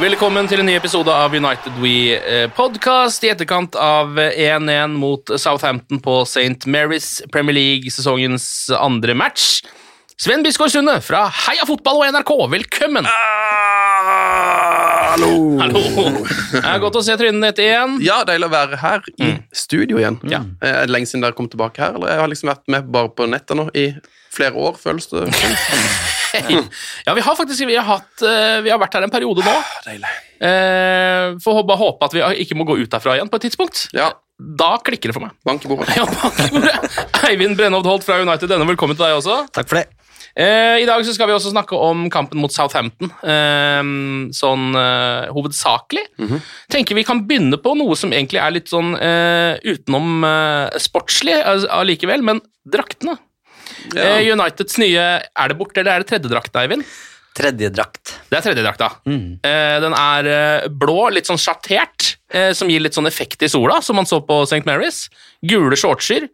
Velkommen til en ny episode av United We eh, podcast i etterkant av 1-1 mot Southampton på St. Mary's Premier League, sesongens andre match. Sven Biskår Sunde fra Heia Fotball og NRK, velkommen! Hallo! Hallo! Det er godt å se trynene ditt igjen. Ja, deilig å være her i studio igjen. Ja. Eh, Er det lenge siden dere kom tilbake her? Eller jeg har liksom vært med bare på nettet nå i flere år, føles det. Ja, vi har faktisk vi har, hatt, eh, vi har vært her en periode nå. Deilig. Eh, Får håpe, håpe at vi ikke må gå ut derfra igjen på et tidspunkt. Ja, Da klikker det for meg. bank i bordet. Ja, bank i bordet. Eivind Brenhovd Holt fra United denne, velkommen til deg også. Takk for det. Eh, I dag så skal vi også snakke om kampen mot Southampton, eh, sånn eh, hovedsakelig. Tenker vi kan begynne på noe som egentlig er litt sånn utenom sportslig allikevel, men draktene. Ja. Eh, Uniteds nye Er det borte, eller er det tredjedrakta, Eivind? Tredje drakt. Det er tredjedrakta. Eh, den er blå, litt sånn sjattert, som gir litt sånn effekt i sola, som man så på St. Mary's. Gule shortser,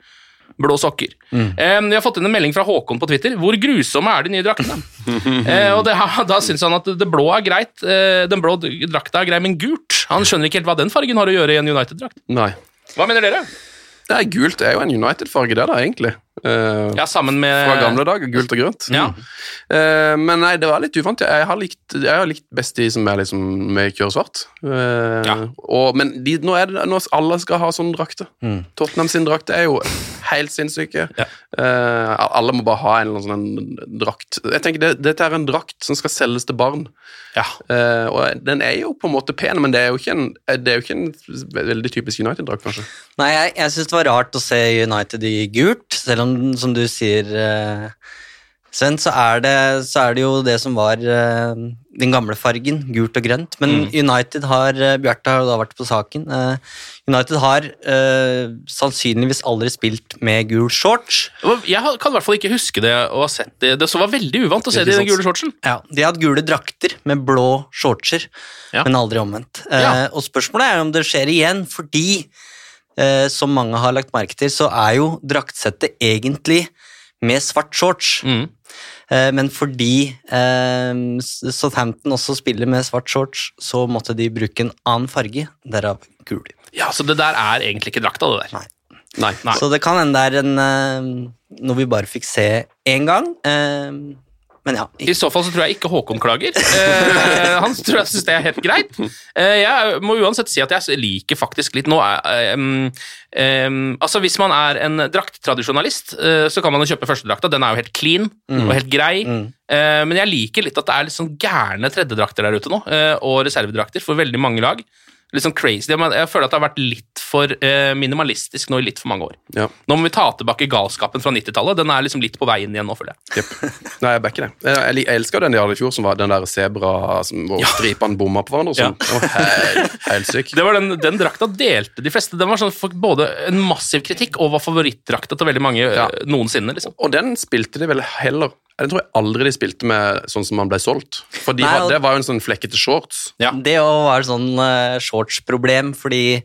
blå sokker. Eh, vi har fått inn en melding fra Håkon på Twitter. Hvor grusomme er de nye draktene? eh, og det, da syns han at det blå er greit. Eh, den blå drakta er grei, men gult Han skjønner ikke helt hva den fargen har å gjøre i en United-drakt. Nei. Hva mener dere? Det er gult. Det er jo en United-farge, det, da, egentlig. Eh, Ja, sammen med Fra gamle dager. Gult og grønt. Ja. Eh, men nei, det var litt uvant. Jeg har likt, jeg har likt best de som er liksom med kjør svart. Eh, Ja. og, men de, nå er det nå alle skal ha sånne drakter. Tottenham sin drakt er jo helt sinnssyke. Ja. Uh, alle må bare ha en eller annen sånn drakt. Jeg tenker det, Dette er en drakt som skal selges til barn. Ja. Uh, og den er jo på en måte pen, men det er jo ikke en, det er jo ikke en veldig typisk United-drakt, kanskje. Nei, jeg, jeg syns det var rart å se United i gult, selv om, som du sier, eh, Sven, så er, det, så er det jo det som var uh, den gamle fargen, gult og grønt. Men United har uh, Bjarte har jo da vært på saken. Uh, United har sannsynligvis aldri spilt med gul shorts. Jeg kan i hvert fall ikke huske det å ha sett det. Det så var veldig uvant å se det i den gule shortsen. Ja, De har hatt gule drakter med blå shortser, Ja. men aldri omvendt. Ja. og spørsmålet er om det skjer igjen, fordi som mange har lagt merke til, så er jo draktsettet egentlig med svart shorts. Mm. Eh, men fordi eh, Southampton også spiller med svart shorts, så måtte de bruke en annen farge, derav gul. Ja, Så det der er egentlig ikke drakta, det der. Nei. Nei. Nei. Så det kan hende det er en eh, noe vi bare fikk se én gang. Men ja. I så fall så tror jeg ikke Håkon klager. Eh, han tror jeg syns det er helt greit. Eh, jeg må uansett si at jeg liker faktisk litt nå eh, Altså Hvis man er en drakttradisjonalist, eh, så kan man jo kjøpe førstedrakta. Den er jo helt clean og helt grei. Eh, men jeg liker litt at det er litt sånn gærne tredjedrakter der ute nå, eh, og reservedrakter for veldig mange lag. Litt sånn crazy. Jeg, føler at det har vært litt for eh, minimalistisk nå i litt for mange år. Ja. Nå må vi ta tilbake galskapen fra 90-tallet. Den er liksom litt på veien igjen nå, føler jeg. Yep. Nei, jeg backer det. Jeg, jeg, jeg elsker den de hadde i fjor, som var den der sebra som- hvor stripene bomma på hverandre. Sånn. Helt, helt syk. Det var den, den drakta delte de fleste. Den var sånn, både en massiv kritikk og var favorittdrakta til veldig mange Ja. eh, noensinne. liksom. Og den spilte de vel heller jeg tror jeg aldri de spilte med sånn som han ble solgt. For de Nei, hadde, det var jo en sånn flekkete shorts. Det å var et sånn uh, shortsproblem, fordi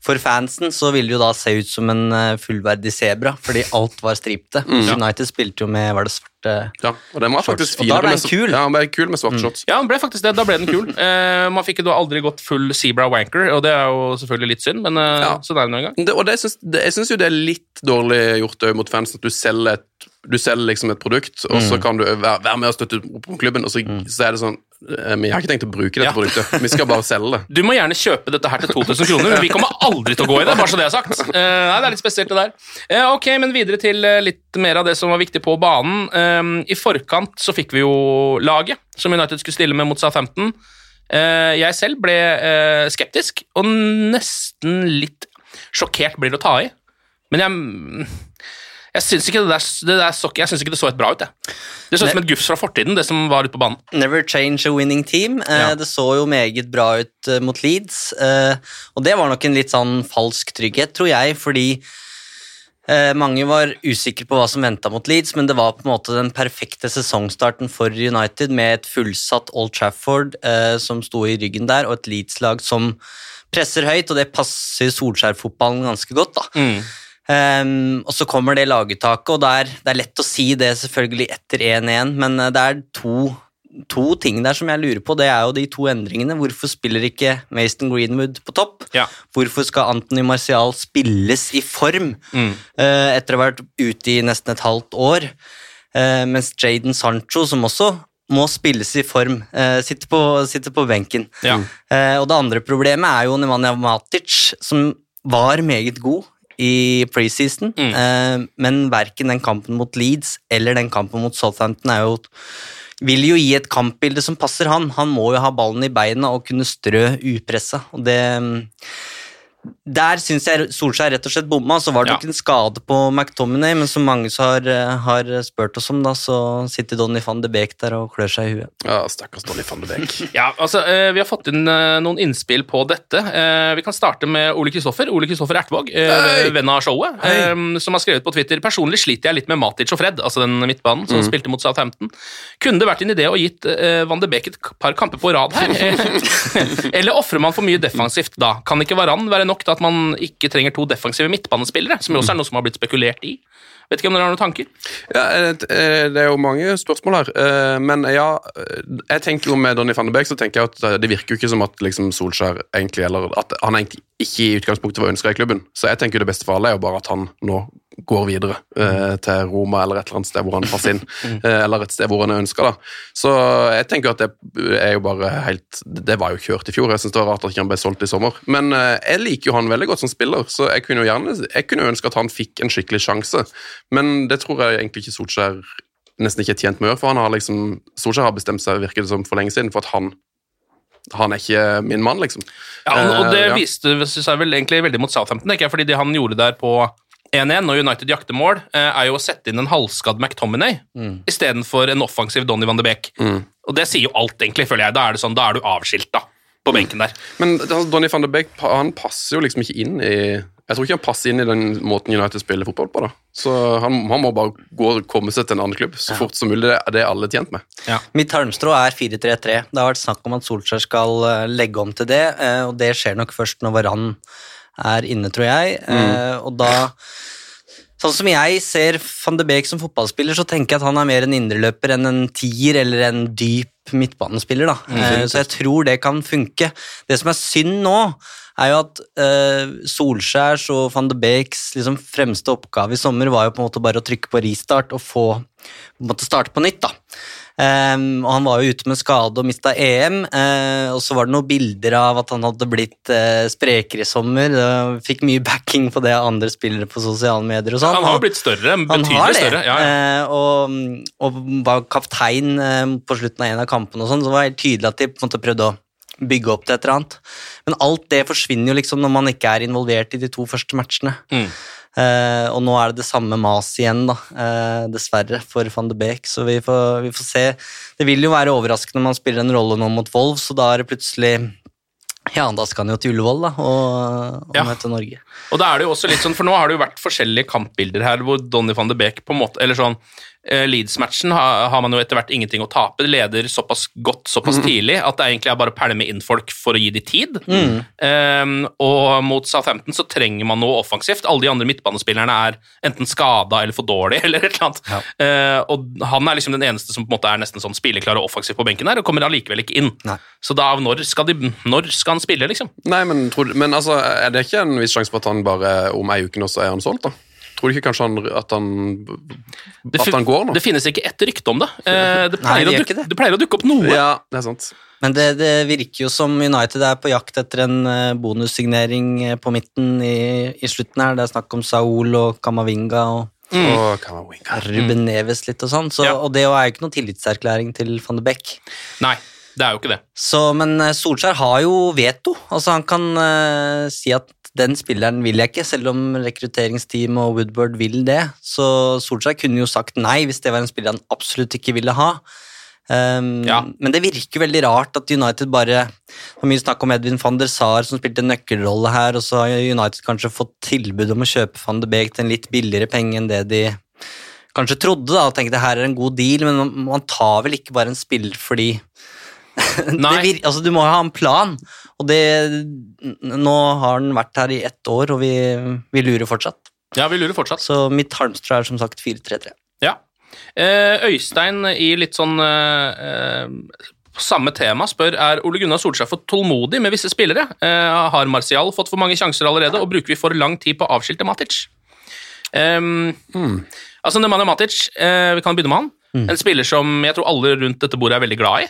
for fansen så ville det jo da se ut som en uh, fullverdig sebra, fordi alt var stripte. Mm. United spilte jo med var det svarte Ja, og den var shorts. faktisk Og da ble den kul. Ja, den ble kul med svarte shorts. Ja, den ble faktisk det. Da ble den kul. Uh, man fikk jo da aldri gått full zebra wanker, og det er jo selvfølgelig litt synd, men Ja. sånn er det nå engang. og det jeg syns jo det er litt dårlig gjort mot fansen at du selger et, du selger liksom et produkt, og så Mm. kan du være, være med og støtte opp om klubben, og så, så er det sånn vi men Jeg har ikke tenkt å bruke dette Ja. produktet, vi skal bare selge det. Du må gjerne kjøpe dette her til 2000 kroner, men vi kommer aldri til å gå i det. bare så det er sagt. Eh, nei, Det er litt spesielt, det der. Eh, ok, men videre til eh, litt mer av det som var viktig på banen. Eh, I forkant så fikk vi jo laget som United skulle stille med mot Southampton. Eh, jeg selv ble eh, skeptisk, og nesten litt sjokkert blir det å ta i. Men jeg jeg syns ikke, det der- det der så, jeg synes ikke det så helt bra ut. Jeg. Det så ut som et gufs fra fortiden, det som var ute på banen. Never change a winning team. Eh, Ja. Det så jo meget bra ut eh, mot Leeds, eh, og det var nok en litt sånn falsk trygghet, tror jeg, fordi eh, mange var usikre på hva som venta mot Leeds, men det var på en måte den perfekte sesongstarten for United, med et fullsatt Old Trafford eh, som sto i ryggen der, og et Leeds-lag som presser høyt, og det passer Solskjær-fotballen ganske godt. da. Ehm, og så kommer det laguttaket, og det er, det er lett å si det selvfølgelig etter 1-1, men eh, det er to, to ting der som jeg lurer på. Det er jo de to endringene. Hvorfor spiller ikke Mason Greenwood på topp? Ja. Hvorfor skal Anthony Martial spilles i form Mm. uh, etter å ha vært ute i nesten et halvt år? Uh, mens Jaden Sancho, som også må spilles i form, eh, sitter, på, sitter på benken. Ja. Eh, og det andre problemet er jo Nemanja Matic, som var meget god i preseason, eh, men verken den kampen mot Leeds eller den kampen mot Southampton er jo vil jo gi et kampbilde som passer han. Han må jo ha ballen i beina og kunne strø upressa. Og det Der syns jeg Solskjær rett og slett bomma. Så var det Ja. nok en skade på McTominay, men som mange så har, har spurt oss om, da, så sitter Donny van de Beek der og klør seg i huet. Ja, Stakkars Donny van de Beek. Ja, altså, eh, Vi har fått inn eh, noen innspill på dette. Eh, Vi kan starte med Ole Kristoffer Ole Kristoffer Ertvåg, eh, venn av showet, eh, som har skrevet på Twitter Personlig sliter jeg litt med Matic og Fred, altså den midtbanen som Mm. spilte mot Southampton. Kunne det vært en idé å gitt eh, Van de Beek et par kamper på rad her? Eh, Eller ofrer man for mye defensivt da? Kan ikke Varan være nok til at man ikke trenger to defensive midtbanespillere, som jo også er noe som har blitt spekulert i? Vet ikke om dere har noen tanker? Ja, eh, Det er jo mange spørsmål her, eh, men ja eh, Jeg tenker jo med Donny van de Beek så tenker jeg at eh, det virker jo ikke som at liksom Solskjær egentlig Eller at han egentlig ikke i utgangspunktet var ønska i klubben. Så jeg tenker jo det beste for alle er jo bare at han nå går videre eh, til Roma eller et eller annet sted hvor han passer inn. eh, eller et sted hvor han er ønska. Så jeg tenker at det er jo bare helt Det var jo kjørt i fjor. Jeg syns det var rart at ikke han ble solgt i sommer. Men eh, jeg liker jo han veldig godt som spiller, så jeg kunne jo gjerne Jeg kunne ønske at han fikk en skikkelig sjanse. Men det tror jeg egentlig ikke Solskjær nesten ikke er tjent med å gjøre, for han har liksom Solskjær har bestemt seg, virker det som, for lenge siden, for at han han er ikke min mann, liksom. Ja, og, og det uh, ja. viste seg vel egentlig veldig mot Southampton, ikke? fordi det han gjorde der på 1-1 når United jakter mål, eh, er jo å sette inn en halvskadd McTominay Mm. istedenfor en offensiv Donny van de Beek. Mm. Og det sier jo alt, egentlig, føler jeg. Da er det sånn, da er du avskilta på benken der. Men altså, Donny van de Beek han passer jo liksom ikke inn i Jeg tror ikke han passer inn i den måten United spiller fotball på. da. Så han, han må bare gå og komme seg til en annen klubb så fort som mulig. Det er det alle er tjent med. Mitt halmstrå er 4-3-3. Det har vært snakk om at Solskjær skal eh, legge om til det, eh, og det skjer nok først når Varan er inne, tror jeg. Eh, Og da Sånn som jeg ser van de Beek som fotballspiller, så tenker jeg at han er mer en indreløper enn en tier eller en dyp midtbanespiller. da. Eh, Så jeg tror det kan funke. Det som er synd nå, er jo at eh, Solskjærs og van de Beeks liksom, fremste oppgave i sommer var jo på en måte bare å trykke på restart og få på en måte starte på nytt. da. Ehm, og Han var jo ute med skade og mista EM, Uh, og så var det noen bilder av at han hadde blitt uh, sprekere i sommer. Uh, fikk mye backing på det av andre spillere på sosiale medier. og sånn. Han har blitt større, Han betydelig har det, større. Ja, ja. eh, og, og var kaptein på slutten av en av kampene, og sånn, så det var helt tydelig at de på en måte prøvde å bygge opp til et eller annet. Men alt det forsvinner jo liksom når man ikke er involvert i de to første matchene. Mm. Eh, og nå er det det samme mas igjen, da, eh, dessverre, for van de Beek. Så vi får, vi får se. Det vil jo være overraskende om han spiller en rolle nå mot Wolf, så da er det plutselig Ja, da skal han jo til Ullevål, da, og, og Ja. møte Norge. Og da er det jo også litt sånn, for nå har det jo vært forskjellige kampbilder her hvor Donny van de Beek på en måte Eller sånn Leeds-matchen har, man jo etter hvert ingenting å tape. De leder såpass godt såpass mm. tidlig at det egentlig er bare å pælme inn folk for å gi de tid. Mm. Um, og mot Southampton så trenger man noe offensivt. Alle de andre midtbanespillerne er enten skada eller for dårlige. eller et eller annet. Eh, og han er liksom den eneste som på en måte er nesten sånn spilleklar og offensiv på benken her, og kommer allikevel ikke inn. Nei. Så da, når skal, de, når skal han spille, liksom? Nei, men, tror, du- men altså, er det ikke en viss sjanse for at han bare om ei uke nå så er han solgt, da? Tror du ikke kanskje han, at han At han går nå? det finnes ikke ett rykte om det. Eh, det, Nei, pleier det dukke, det. det pleier å dukke opp noe. Ja, det er sant. Men det, det virker jo som United er på jakt etter en eh, bonussignering eh, på midten i, i slutten her. Det er snakk om Saul og Kamavinga og Og Ruben Neves litt og sånn. Så, Ja. Og det er jo ikke noen tillitserklæring til van de Beek. Nei, det er jo ikke det. Så, men Solskjær har jo veto. Altså Han kan uh, si at den spilleren vil jeg ikke, selv om rekrutteringsteam og Woodward vil det. Så Solskjær kunne jo sagt nei hvis det var en spiller han absolutt ikke ville ha. Um, Ja. Men det virker veldig rart at United bare Det var mye snakk om Edvin van der Sar som spilte en nøkkelrolle her, og så har United kanskje fått tilbud om å kjøpe van de Beek til en litt billigere penge enn det de kanskje trodde. da, og tenkte her er en god deal, men man, tar vel ikke bare en spiller fordi Nei. vir, altså, Du må ha en plan, og det Nå har den vært her i ett år, og vi, vi lurer fortsatt. Ja, vi lurer fortsatt. Så mitt halmstrå er som sagt 4-3-3. Ja. Eh, Øystein i litt sånn eh, eh, samme tema spør er Ole Gunnar Solskjær for tålmodig med visse spillere. Eh, har Martial fått for mange sjanser allerede, og bruker vi for lang tid på å avskilte Matic? Um, Altså, Nemanja Matic, eh, vi kan begynne med han. En spiller som jeg tror alle rundt dette bordet er veldig glad i.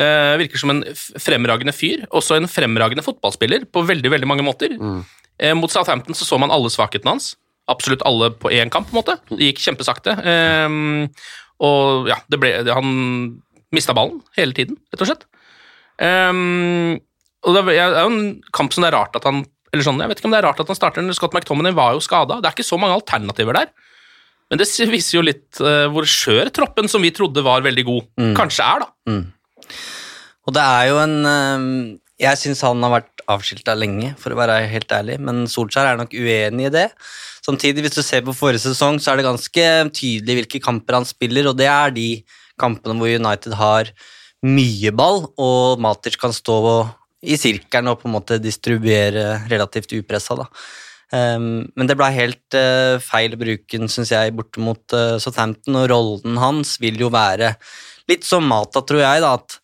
Eh, virker som en fremragende fyr. Også en fremragende fotballspiller på veldig veldig mange måter. Eh, mot Southampton så, så man alle svakhetene hans. Absolutt alle på én kamp, på en måte. Det gikk kjempesakte. Eh, og ja, det ble, han mista ballen hele tiden, rett og slett. Eh, og det er jo en kamp som det er rart at han eller sånn, Jeg vet ikke om det er rart at han starter når Scott McTominay var jo skada. Det er ikke så mange alternativer der. Men det viser jo litt uh, hvor skjør troppen som vi trodde var veldig god, kanskje er, da. Og det er jo en uh, Jeg syns han har vært avskilta lenge, for å være helt ærlig, men Solskjær er nok uenig i det. Samtidig, hvis du ser på forrige sesong, så er det ganske tydelig hvilke kamper han spiller, og det er de kampene hvor United har mye ball, og Matic kan stå i sirkelen og på en måte distribuere relativt upressa. da. Um, men det ble helt uh, feil å bruke den, syns jeg, borte mot uh, Southampton, og rollen hans vil jo være litt som Mata, tror jeg, da, at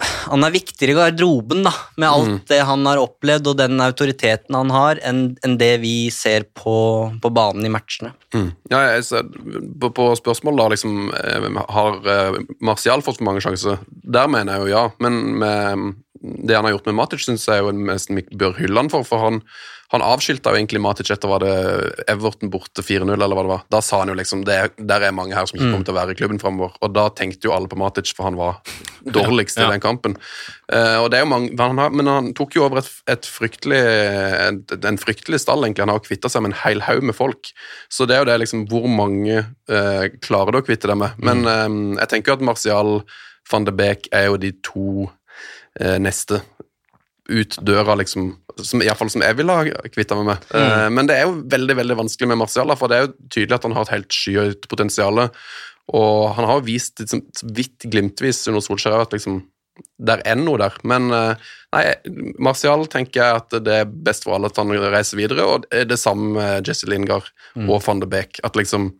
han er viktigere i garderoben, da, med alt det han har opplevd og den autoriteten han har, enn en det vi ser på, på banen i matchene. Mm. Ja, jeg, ser- på, på spørsmål da, liksom, eh, har eh, Martial fått for mange sjanser? Der mener jeg jo ja, men med det han har gjort med Matic, syns jeg jo nesten bør hylle han for, for han, han avskilta jo egentlig Matic etter var det Everton borte 4-0, eller hva det var. Da sa han jo liksom det, der er mange her som ikke kommer til å være i klubben framover, og da tenkte jo alle på Matic, for han var dårligst Ja, ja. i den kampen. Uh, og det er jo mange, men han, men han tok jo over et, et fryktelig, et, en fryktelig stall, egentlig. Han har kvitta seg med en hel haug med folk. Så det er jo det liksom Hvor mange uh, klarer du å kvitte deg med? Men uh, jeg tenker jo at Martial van de Beek er jo de to neste ut døra, liksom. Som, i hvert fall som jeg ville ha kvitta meg med. Eh, men det er jo veldig veldig vanskelig med Martial, for det er jo tydelig at han har et helt skyhøyt potensial. Og han har vist liksom, vidt glimtvis under Solskjær at liksom, der er noe der. Men eh, nei, Martial tenker jeg at det er best for alle at han reiser videre, og det er det samme med Jesse Lingard og van de Beek. At liksom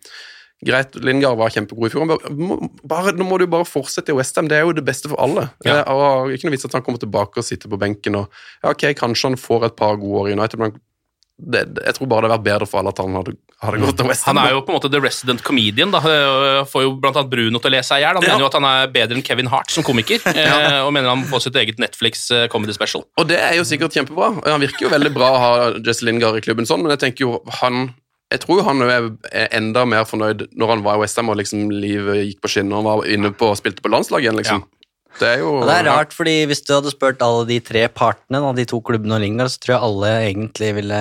Greit, Lingard var kjempegod i fjor. bare- Bare, nå må du bare fortsette i Westham. Det er jo det beste for alle. Ja. Eh, og Ikke noe vits at han kommer tilbake og sitter på benken og ja, ok, Kanskje han får et par gode år i United, men det, jeg tror bare det hadde vært bedre for alle at han hadde, hadde gått til Westham. Han er jo på en måte the resident comedian. da, Får jo blant annet Bruno til å le seg i hjel. Han Ja. mener jo at han er bedre enn Kevin Hart som komiker, ja. og mener han får sitt eget Netflix eh, comedy special. Og det er jo sikkert kjempebra. Han virker jo veldig bra å ha Jesse Lingard i klubben sånn, men jeg tenker jo han jeg tror han er enda mer fornøyd når han var i Westham og liksom livet gikk på skinner og var inne på og spilte på landslaget igjen, liksom. Det er jo Og det er rart, fordi hvis du hadde spurt alle de tre partene, de to klubbene og Lingard, så tror jeg alle egentlig ville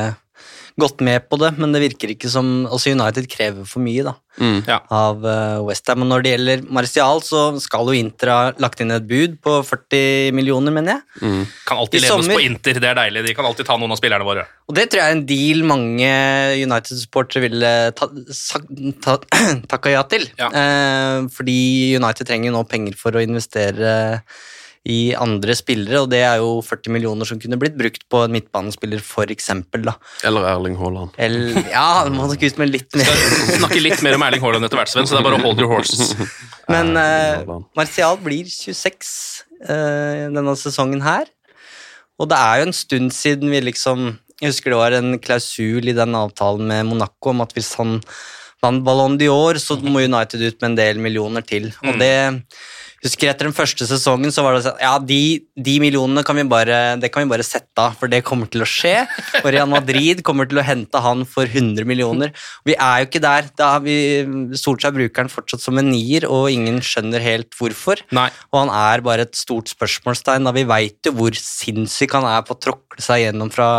gått med på det, men det virker ikke som Altså United krever for mye da, Mm. Ja. av uh, Westham. Og når det gjelder Martial, så skal jo Inter ha lagt inn et bud på 40 millioner, mener jeg. Kan alltid lene oss på Inter, det er deilig. De kan alltid ta noen av spillerne våre. Og det tror jeg er en deal mange United-supportere ville ta, ta, takka ja til. Ja. Eh, fordi United trenger nå penger for å investere i andre spillere, og det er jo 40 millioner som kunne blitt brukt på en midtbanespiller, for eksempel. Da. Eller Erling Haaland. Eller, ja, du må nok ut med litt mer. Snakke litt mer om Erling Haaland etter hvert, Sven, så det er bare å hold your horses. Men eh, Martial blir 26 eh, denne sesongen her. Og det er jo en stund siden vi liksom Jeg husker det var en klausul i den avtalen med Monaco om at hvis han vant Ballon d'Or, så må United ut med en del millioner til. Og det husker etter den første sesongen så var det sånn Ja, de, de millionene kan vi bare, det kan vi bare sette av, for det kommer til å skje. Og Real Madrid kommer til å hente han for 100 millioner. Vi er jo ikke der. Da har vi Solskjær bruker han fortsatt som en nier, og ingen skjønner helt hvorfor. Nei. Og han er bare et stort spørsmålstegn. da Vi veit jo hvor sinnssyk han er på å tråkle seg gjennom fra,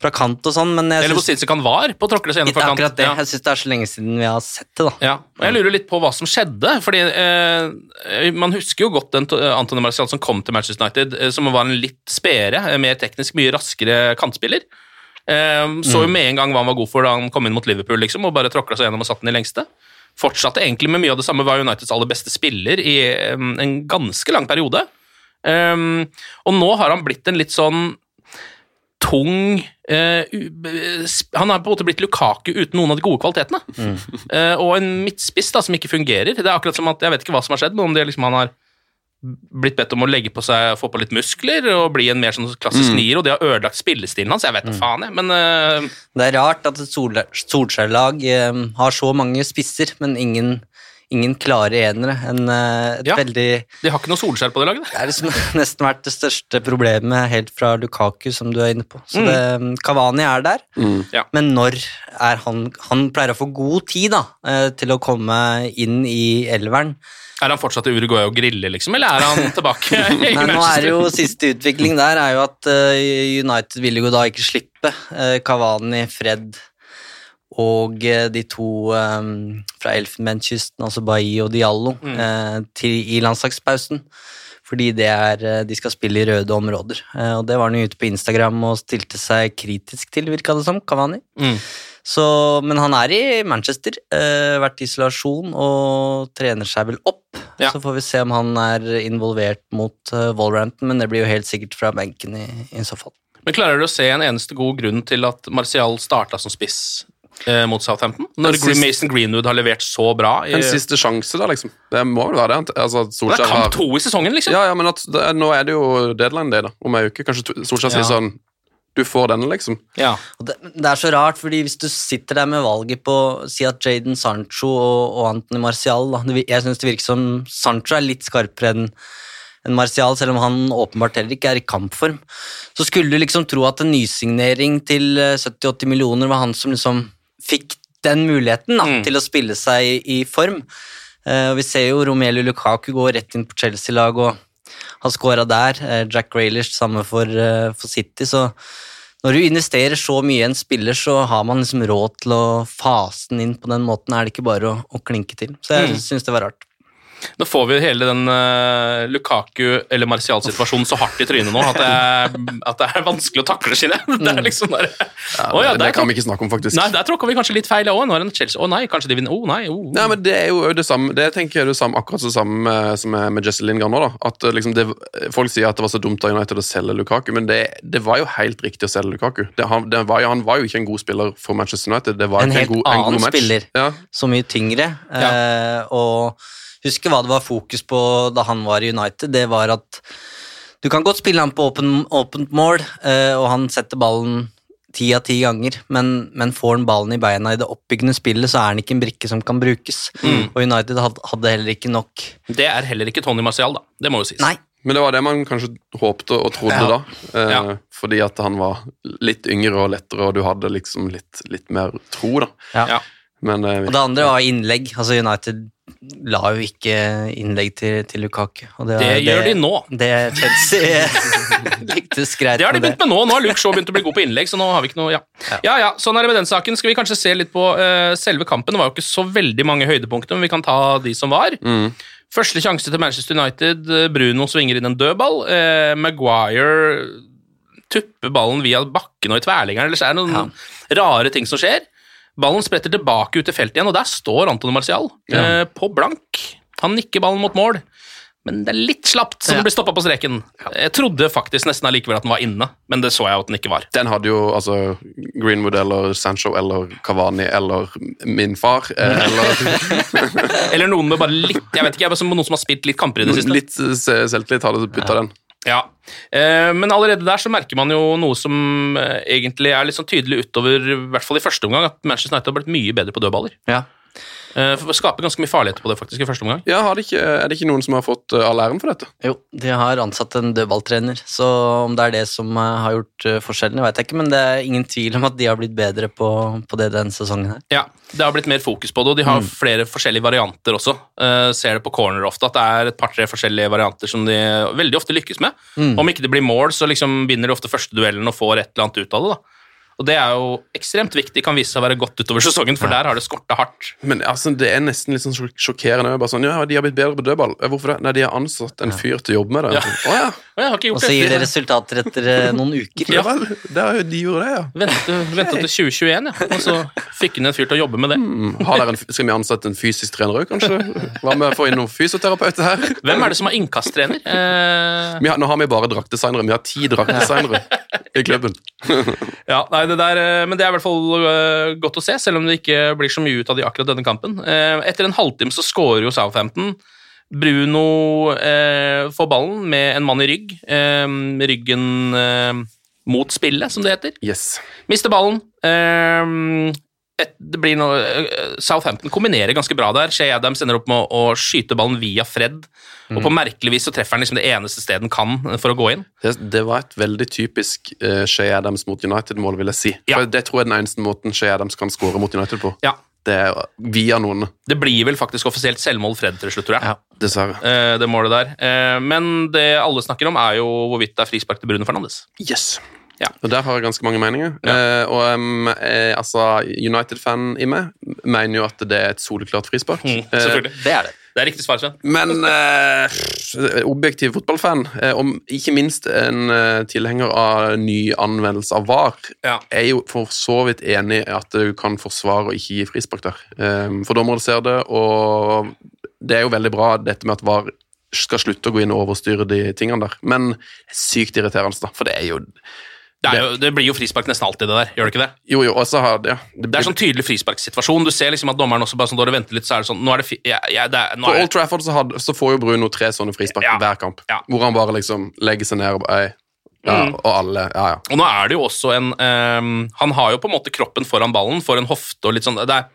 fra kant og sånn, men jeg Eller hvor sinnssyk han var på å tråkle seg gjennom fra kant. akkurat det. Ja. Jeg syns det er så lenge siden vi har sett det, da. Ja, og jeg lurer litt på hva som skjedde, fordi eh, man husker jo godt den Antony Marcial som kom til Manchester United, eh, som var en litt spedere, eh, mer teknisk, mye raskere kantspiller. Eh, så jo med en gang hva han var god for da han kom inn mot Liverpool, liksom, og bare tråkla seg gjennom og satt den i lengste. Fortsatte egentlig med mye av det samme, var Uniteds aller beste spiller i eh, en ganske lang periode. Eh, og nå har han blitt en litt sånn tung eh, Han har på en måte blitt Lukaku uten noen av de gode kvalitetene. Eh, og en midtspiss da, som ikke fungerer. Det er akkurat som at Jeg vet ikke hva som har skjedd, men om det liksom han har blitt bedt om å legge på seg, få på litt muskler og bli en mer sånn klassisk nier, og det har ødelagt spillestilen hans. Jeg vet da faen, jeg, men uh... Det er rart at et Sol- Solskjær-lag eh, har så mange spisser, men ingen, ingen klare enere. En, eh, et Ja. veldig de har ikke noe Solskjær på det laget. Det er liksom nesten vært det største problemet helt fra Lukaku, som du er inne på. Så det, Kavani er der, Ja. men når er han Han pleier å få god tid da, eh, til å komme inn i elveren. Er han fortsatt i Uruguay og griller, liksom, eller er han tilbake i Nei, nå er det jo Siste utvikling der er jo at eh, United ville jo da ikke slippe Kavani, Cavani, Fred og eh, de to eh, fra Elfenbenskysten, altså Bailly og Diallo, eh, til, i landslagspausen. Fordi det er, de skal spille i røde områder. Og det var han ute på Instagram og stilte seg kritisk til, virka det som, Cavani. Mm. Så, men han er i Manchester, eh, vært i isolasjon og trener seg vel opp. Ja. Så får vi se om han er involvert mot uh, Wolverhampton, men det blir jo helt sikkert fra benken i, i så fall. Men klarer du å se en eneste god grunn til at Martial starta som spiss eh, mot Southampton? Når siste- Mason Greenwood har levert så bra i En siste sjanse, da, liksom. Det må vel være det. Altså, Det er kamp har to i sesongen, liksom. Ja, ja, men at det, nå er det jo deadline day, da. Om ei uke. Kanskje Solskjær Ja. sier sånn Du får denne, liksom. Ja. Og det, det er så rart, fordi hvis du sitter der med valget på å si at Jaden Sancho og, og Anthony Martial da, det, Jeg syns det virker som Sancho er litt skarpere enn en Martial, selv om han åpenbart heller ikke er i kampform. Så skulle du liksom tro at en nysignering til eh, 70-80 millioner var han som liksom fikk den muligheten da, Mm. til å spille seg i, i form. Uh, vi ser jo Romelu Lukaku gå rett inn på Chelsea-laget og har skåra der. Uh, Jack Grealish samme for, uh, for City, så når du investerer så mye i en spiller, så har man liksom råd til å fase den inn på den måten. Er det ikke bare å, å klinke til? Så jeg Mm. syns det var rart. Nå får vi hele den uh, Lukaku- eller Martial-situasjonen så hardt i trynet nå at det er, at det er vanskelig å takle, jeg. Det er liksom der, oh, ja, det kan vi ikke snakke om, faktisk. Nei, der tråkka vi kanskje litt feil òg. Nå er det Chelsea. Å nei, kanskje de vinner. Å nei, oh. Nei, men Det er jo det samme Det tenker jeg er det samme, akkurat det samme med, som er med Jesse Lingard nå. da At eh, liksom det, Folk sier at det var så dumt av United å selge Lukaku, men det, det var jo helt riktig å selge Lukaku. Det, han, det var jo, han var jo ikke en god spiller for Manchester United. Det var En ikke helt god, en god annen match. spiller. Ja. Så mye tyngre. Eh, og husker hva det var fokus på da han var i United. Det var at du kan godt spille ham på åpent mål, eh, og han setter ballen ti av ti ganger, men, men får han ballen i beina i det oppbyggende spillet, så er han ikke en brikke som kan brukes. Og United hadde heller ikke nok Det er heller ikke Tony Martial, da. Det må jo sies. Nei, Men det var det man kanskje håpte og trodde Ja. da. Eh, Ja. Fordi at han var litt yngre og lettere, og du hadde liksom litt, litt mer tro, da. Ja. Ja. Men eh, Og det andre var innlegg. Altså United la jo ikke innlegg til, til Lukaku. Og Det gjør de nå. Det Chelsea lyktes greit Det har de begynt med nå. Nå har Luke Shaw begynt å bli god på innlegg, så nå har vi ikke noe ja. ja, ja, sånn er det med den saken. Skal vi kanskje se litt på uh, selve kampen? Det var jo ikke så veldig mange høydepunkter, men vi kan ta de som var. Første sjanse til Manchester United. Bruno svinger inn en dødball. Uh, Maguire tupper ballen via bakken og i tverrliggeren, eller så er det noen rare ting som skjer. Ballen spretter tilbake ut til feltet igjen, og der står Anton Martial eh, på blank. Han nikker ballen mot mål, men det er litt slapt, så den blir stoppa på streken. Jeg trodde faktisk nesten allikevel at den var inne, men det så jeg at den ikke var. Den hadde jo altså Greenwood eller Sancho eller Cavani eller min far eh, eller Eller noen med bare litt Jeg vet ikke, jeg noen som har spilt litt kamper i det siste. Litt selvtillit hadde putta den. Ja, eh, Men allerede der så merker man jo noe som eh, egentlig er litt sånn tydelig utover, i hvert fall i første omgang, at Manchester United har blitt mye bedre på dødballer. Ja. Eh, for- Skaper ganske mye farligheter på det faktisk i første omgang. Ja, har det ikke, Er det ikke noen som har fått eh, all æren for dette? Jo, de har ansatt en dødballtrener, så om det er det som eh, har gjort eh, forskjellen, vet jeg ikke, men det er ingen tvil om at de har blitt bedre på, på det denne sesongen her. Ja, Det har blitt mer fokus på det, og de har flere forskjellige varianter også. Uh, ser det på corner ofte, at det er et par-tre forskjellige varianter som de veldig ofte lykkes med. Om ikke det blir mål, så liksom vinner de ofte første duellen og får et eller annet ut av det. da. Og det er jo ekstremt viktig, kan vise seg å være godt utover sesongen, for der har det skorta hardt. Men altså, det er nesten litt sånn sjok- sjokkerende. Bare sånn, ja, De har blitt bedre på dødball. Hvorfor det? Nei, De har ansatt en fyr til å jobbe med det. Ja. Å ja. Og jeg har ikke Og så gir det resultater etter eh, noen uker. ja vel. Det er de gjorde det, ja. Vente, vente til 2021, ja. og så fikk hun en fyr til å jobbe med det. Mm, Har en, skal vi ansette en fysisk trener òg, kanskje? Hva med å få inn noen fysioterapeuter her? Hvem er det som er innkasttrener? Eh, nå har vi bare draktdesignere. Vi har ti draktdesignere i klubben. ja, nei, det der, eh, men det er i hvert fall eh, godt å se, selv om det ikke blir så mye ut av de akkurat denne kampen. Eh, etter en halvtime så scorer jo Southampton. Bruno eh, får ballen med en mann i rygg. Eh, ryggen mot spillet, som det heter. Yes. Mister ballen. Et, det blir noe, eh, Southampton kombinerer ganske bra der. Shea Adams ender opp med å, å skyte ballen via Fred. Og på merkelig vis så treffer han liksom det eneste stedet han kan eh, for å gå inn. Det, det var et veldig typisk uh, Shea Adams mot United-mål, vil jeg si. Ja. For Det tror jeg er den eneste måten Shea Adams kan skåre mot United på. Ja, Det er via noen, Det blir vel faktisk offisielt selvmål Fred til slutt, tror jeg. Ja, dessverre. det målet der. Men det alle snakker om, er jo hvorvidt det er frispark til Bruno Fernandes. Yes. Ja. Og der har jeg ganske mange meninger. Ja. Eh, og um, eh, altså, United-fan i meg mener jo at det er et soleklart frispark. Mm, Eh. Det er det. Det er riktig svar, Sven. Men eh, objektiv fotballfan, eh, om ikke minst en eh, tilhenger av ny anvendelse av VAR, Ja. er jo for så vidt enig i at du kan forsvare å ikke gi frispark der. Eh, for dommere ser det, og det er jo veldig bra dette med at VAR skal slutte å gå inn og overstyre de tingene der. Men sykt irriterende, da. For det er jo Det, jo, det blir jo frispark nesten alltid, det der. Gjør det ikke det? Jo, jo, og så har det, ja, Det er sånn tydelig frisparksituasjon. Du ser liksom at dommeren også bare sånn, da du venter litt, så er det sånn Nå er det, fi, ja, ja, det er, nå På er Old Trafford så, hadde, så får jo Bruno tre sånne frispark Ja. hver kamp. Hvor han bare liksom legger seg ned og bare ja, Mm. Og alle Ja, ja. Og nå er det jo også en um, Han har jo på en måte kroppen foran ballen, for en hofte og litt sånn Det er,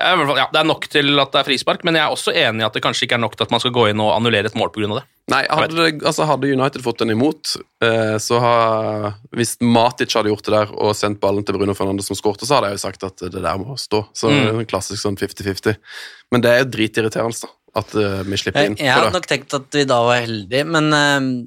fall, ja, det er nok til at det er frispark, men jeg er også enig i at det kanskje ikke er nok til at man skal gå inn og annullere et mål pga. det. Nei, hadde, altså, hadde United fått den imot, eh, så har Hvis Matic hadde gjort det der og sendt ballen til Bruno Fernandes som skårte, så hadde jeg jo sagt at det der må stå. Så Mm. det er en klassisk sånn 50-50. Men det er jo dritirriterende, da. At eh, vi slipper inn. jeg jeg hadde nok tenkt at vi da var heldige, men, eh,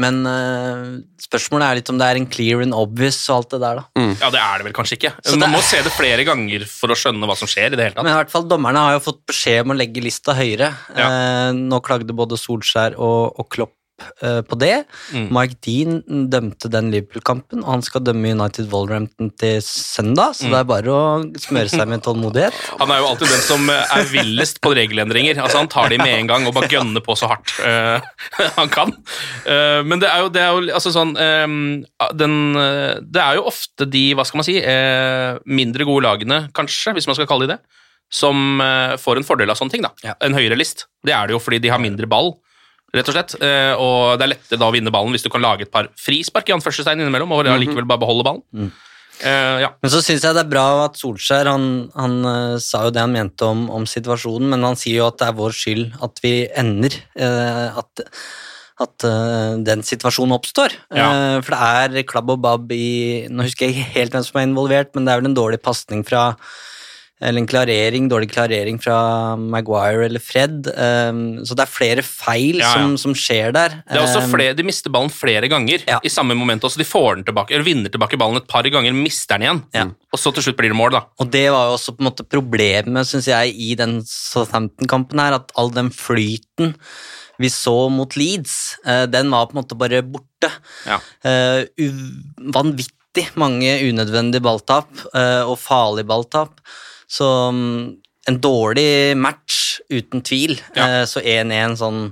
men uh, spørsmålet er litt om det er en clear and obvious og alt det der, da. Ja, det er det vel kanskje ikke. Så Man er... må se det flere ganger for å skjønne hva som skjer. i det hele tatt. Men i hvert fall, dommerne har jo fått beskjed om å legge lista høyere. Ja. Uh, nå klagde både Solskjær og, og Klopp på det. Mm. Mike Dean dømte den Liverpool-kampen, og han skal dømme United Wolverhampton til søndag, Mm. så det er bare å smøre seg med tålmodighet. Han er jo alltid den som eh, er villest på regelendringer. Altså Han tar de med en gang og bare gønner på så hardt uh, han kan. Uh, men det er jo, det er jo altså sånn um, den, eh, Det er jo ofte de, hva skal man si, uh, mindre gode lagene, kanskje, hvis man skal kalle de det, som eh, får en fordel av sånne ting. da. Ja. En høyere list. Det er det jo fordi de har mindre ball. Rett og slett, eh, og det er lettere da å vinne ballen hvis du kan lage et par frispark i anførselstegn innimellom, og allikevel bare beholde ballen. Eh, ja. Men så syns jeg det er bra at Solskjær han, han uh, sa jo det han mente om, om situasjonen, men han sier jo at det er vår skyld at vi ender. Uh, at at den situasjonen oppstår. Ja. For det er klabb og babb i Nå husker jeg ikke helt hvem som er involvert, men det er vel en dårlig pasning fra eller en klarering, dårlig klarering fra Maguire eller Fred. Um, så det er flere feil Ja, ja. Som, som skjer der. Det er også Um, flere, De mister ballen flere ganger i samme moment. også. De får den tilbake, eller vinner tilbake ballen et par ganger, mister den igjen. Og så til slutt blir det mål, da. Og det var jo også på en måte problemet, syns jeg, i den Southampton-kampen her, at all den flyten vi så mot Leeds, eh, den var på en måte bare borte. Ja. Eh, vanvittig mange unødvendige balltap, uh, og farlige balltap. Så mm, en dårlig match, uten tvil. Ja. så 1-1 sånn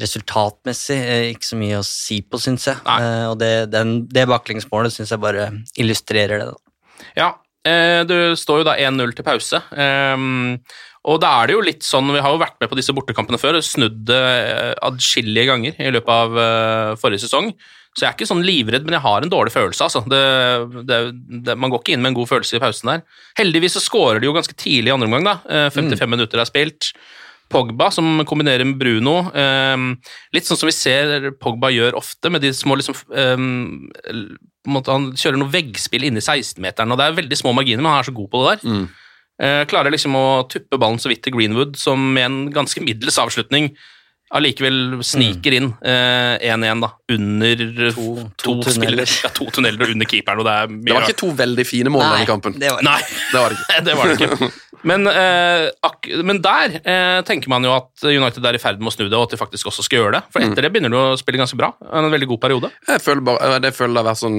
resultatmessig eh, ikke så mye å si på, syns jeg. Nei. og det, den, det baklengsmålet syns jeg bare illustrerer det. da. Ja, du det står jo da 1-0 til pause. Og da er det jo litt sånn, Vi har jo vært med på disse bortekampene før, snudd det eh, adskillige ganger i løpet av eh, forrige sesong. Så jeg er ikke sånn livredd, men jeg har en dårlig følelse. altså. Det, det, det, man går ikke inn med en god følelse i pausen der. Heldigvis så skårer de jo ganske tidlig i andre omgang. da. Eh, 55 minutter er spilt. Pogba som kombinerer med Bruno. ehm, litt sånn som vi ser Pogba gjør ofte, med de små liksom ehm, Han kjører noe veggspill inni 16-meteren, og det er veldig små marginer, men han er så god på det der. Eh, klarer liksom å tuppe ballen så vidt til Greenwood, som med en ganske middels avslutning allikevel sniker inn eh, 1-1, da. Under to, to to tunneler. Ja, to tunneler under keeperen, og det er mye Det var ikke to veldig fine mål i denne kampen. det var- Nei, Det var det ikke. det var det ikke. Men, eh, ak men der eh, tenker man jo at United er i ferd med å snu det, og at de faktisk også skal gjøre det. For etter det begynner de å spille ganske bra. En veldig god periode. Jeg føler bare, det, føler det, har vært sånn,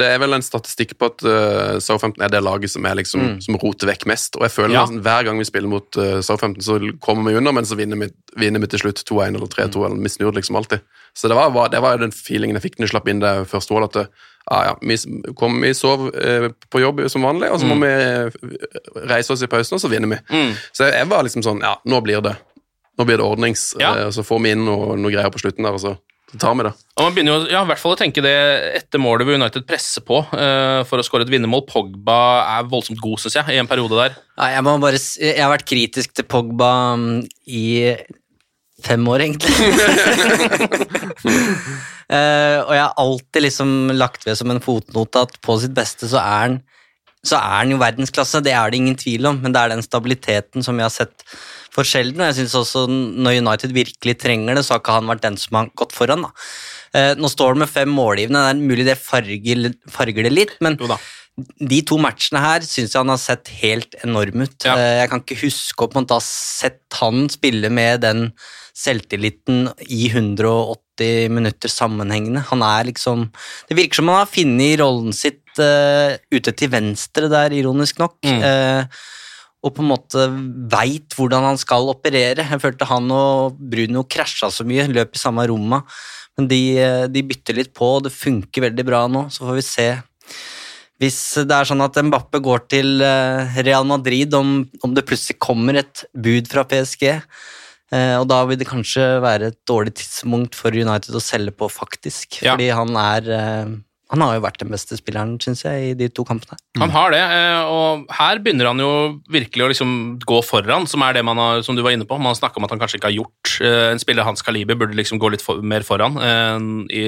det er vel en statistikk på at uh, Southampton er det laget som, er liksom, Mm. som roter vekk mest. Og jeg føler Ja. nesten hver gang vi spiller mot uh, Southampton, så kommer vi under, men så vinner vi, vinner vi til slutt 2-1 eller 3-2. Mm. eller Vi snur liksom alltid. Så det var, var, det var den feelingen jeg fikk når jeg slapp inn det første målet. At det, ah, ja, vi, kom, vi sov eh, på jobb som vanlig, og så må vi eh, reise oss i pausen, og så vinner vi. Mm. Så jeg var liksom sånn Ja, nå blir det Nå blir det ordnings, Ja. eh, og så får vi inn noe, noe greier på slutten der, og så, så tar vi det. Og man begynner jo ja, i hvert fall å tenke det etter målet hvor United presser på uh, for å skåre et vinnermål. Pogba er voldsomt god, syns jeg, i en periode der. Ja, jeg, må bare, jeg har vært kritisk til Pogba um, i fem år, egentlig. uh, og jeg har alltid liksom lagt ved som en fotnote at på sitt beste så er han så er han jo verdensklasse, det er det ingen tvil om, men det er den stabiliteten som vi har sett for sjelden. Og jeg synes også når United virkelig trenger det, så har ikke han vært den som har gått foran. da. Eh, nå står det med fem målgivende, det er mulig det farger, farger det litt, men de to matchene her syns jeg han har sett helt enorm ut. Ja. Eh, Jeg kan ikke huske å man en måte ha sett han spille med den selvtilliten i 180 minutter sammenhengende. Han er liksom Det virker som han har funnet rollen sitt uh, ute til venstre der, ironisk nok. Mm. Uh, og på en måte veit hvordan han skal operere. Jeg følte han og Bruno krasja så mye, løp i samme romma. Men de, eh, de bytter litt på, og det funker veldig bra nå. Så får vi se hvis det er sånn at Mbappe går til Real Madrid, om, om det plutselig kommer et bud fra PSG. Eh, Og da vil det kanskje være et dårlig tidspunkt for United å selge på, faktisk. Ja. Fordi han er eh, Han har jo vært den beste spilleren, syns jeg, i de to kampene. Han har det, eh, og her begynner han jo virkelig å liksom gå foran, som er det man har, som du var inne på. Man snakker om at han kanskje ikke har gjort. En spiller av hans kaliber burde liksom gå litt for, mer foran i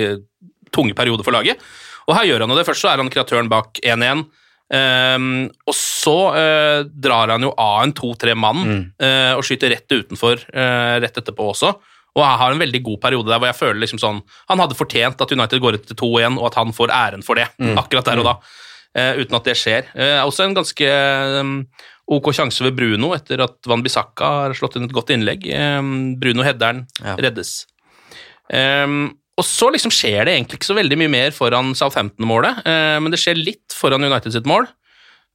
tunge perioder for laget. Og her gjør han jo det. Først så er han kreatøren bak 1-1. Um, og så uh, drar han jo av en to-tre mann eh, og skyter rett utenfor uh, rett etterpå også. Og jeg har en veldig god periode der hvor jeg føler liksom sånn Han hadde fortjent at United går ut til 2-1, og at han får æren for det. akkurat der og da. Uten at det skjer. Uh, også en ganske um, ok sjanse ved Bruno etter at Van Bissaka har slått inn et godt innlegg. Um, Bruno Hedderen Ja. reddes. Um, og så liksom skjer det egentlig ikke så veldig mye mer foran Southampton-målet, eh, men det skjer litt foran United sitt mål.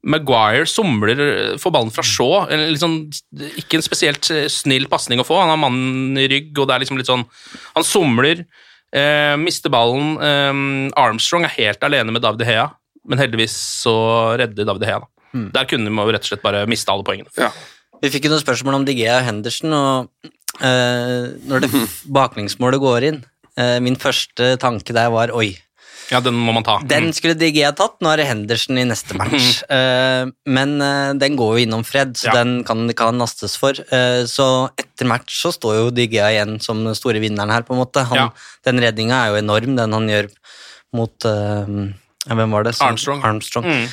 Maguire somler, eh, får ballen fra Shaw. Liksom, ikke en spesielt eh, snill pasning å få. Han har mannen i rygg, og det er liksom litt sånn Han somler, eh, mister ballen. Eh, Armstrong er helt alene med David Hea, men heldigvis så redder David Hea. Da. Der kunne man rett og slett bare miste alle poengene. Vi fikk jo noen spørsmål om Digea og Henderson, og eh, når det baklengsmålet går inn Min første tanke der var oi, Ja, den må man ta. den skulle Digea tatt, nå er det Henderson i neste match. Eh, men eh, den går jo innom Fred, så Ja. den kan han lastes for. Eh, så etter match så står jo DG igjen som den store vinneren her, på en måte. Han, Ja. Den redninga er jo enorm, den han gjør mot eh, ja, Hvem var det? Som- Armstrong. Armstrong. Mm.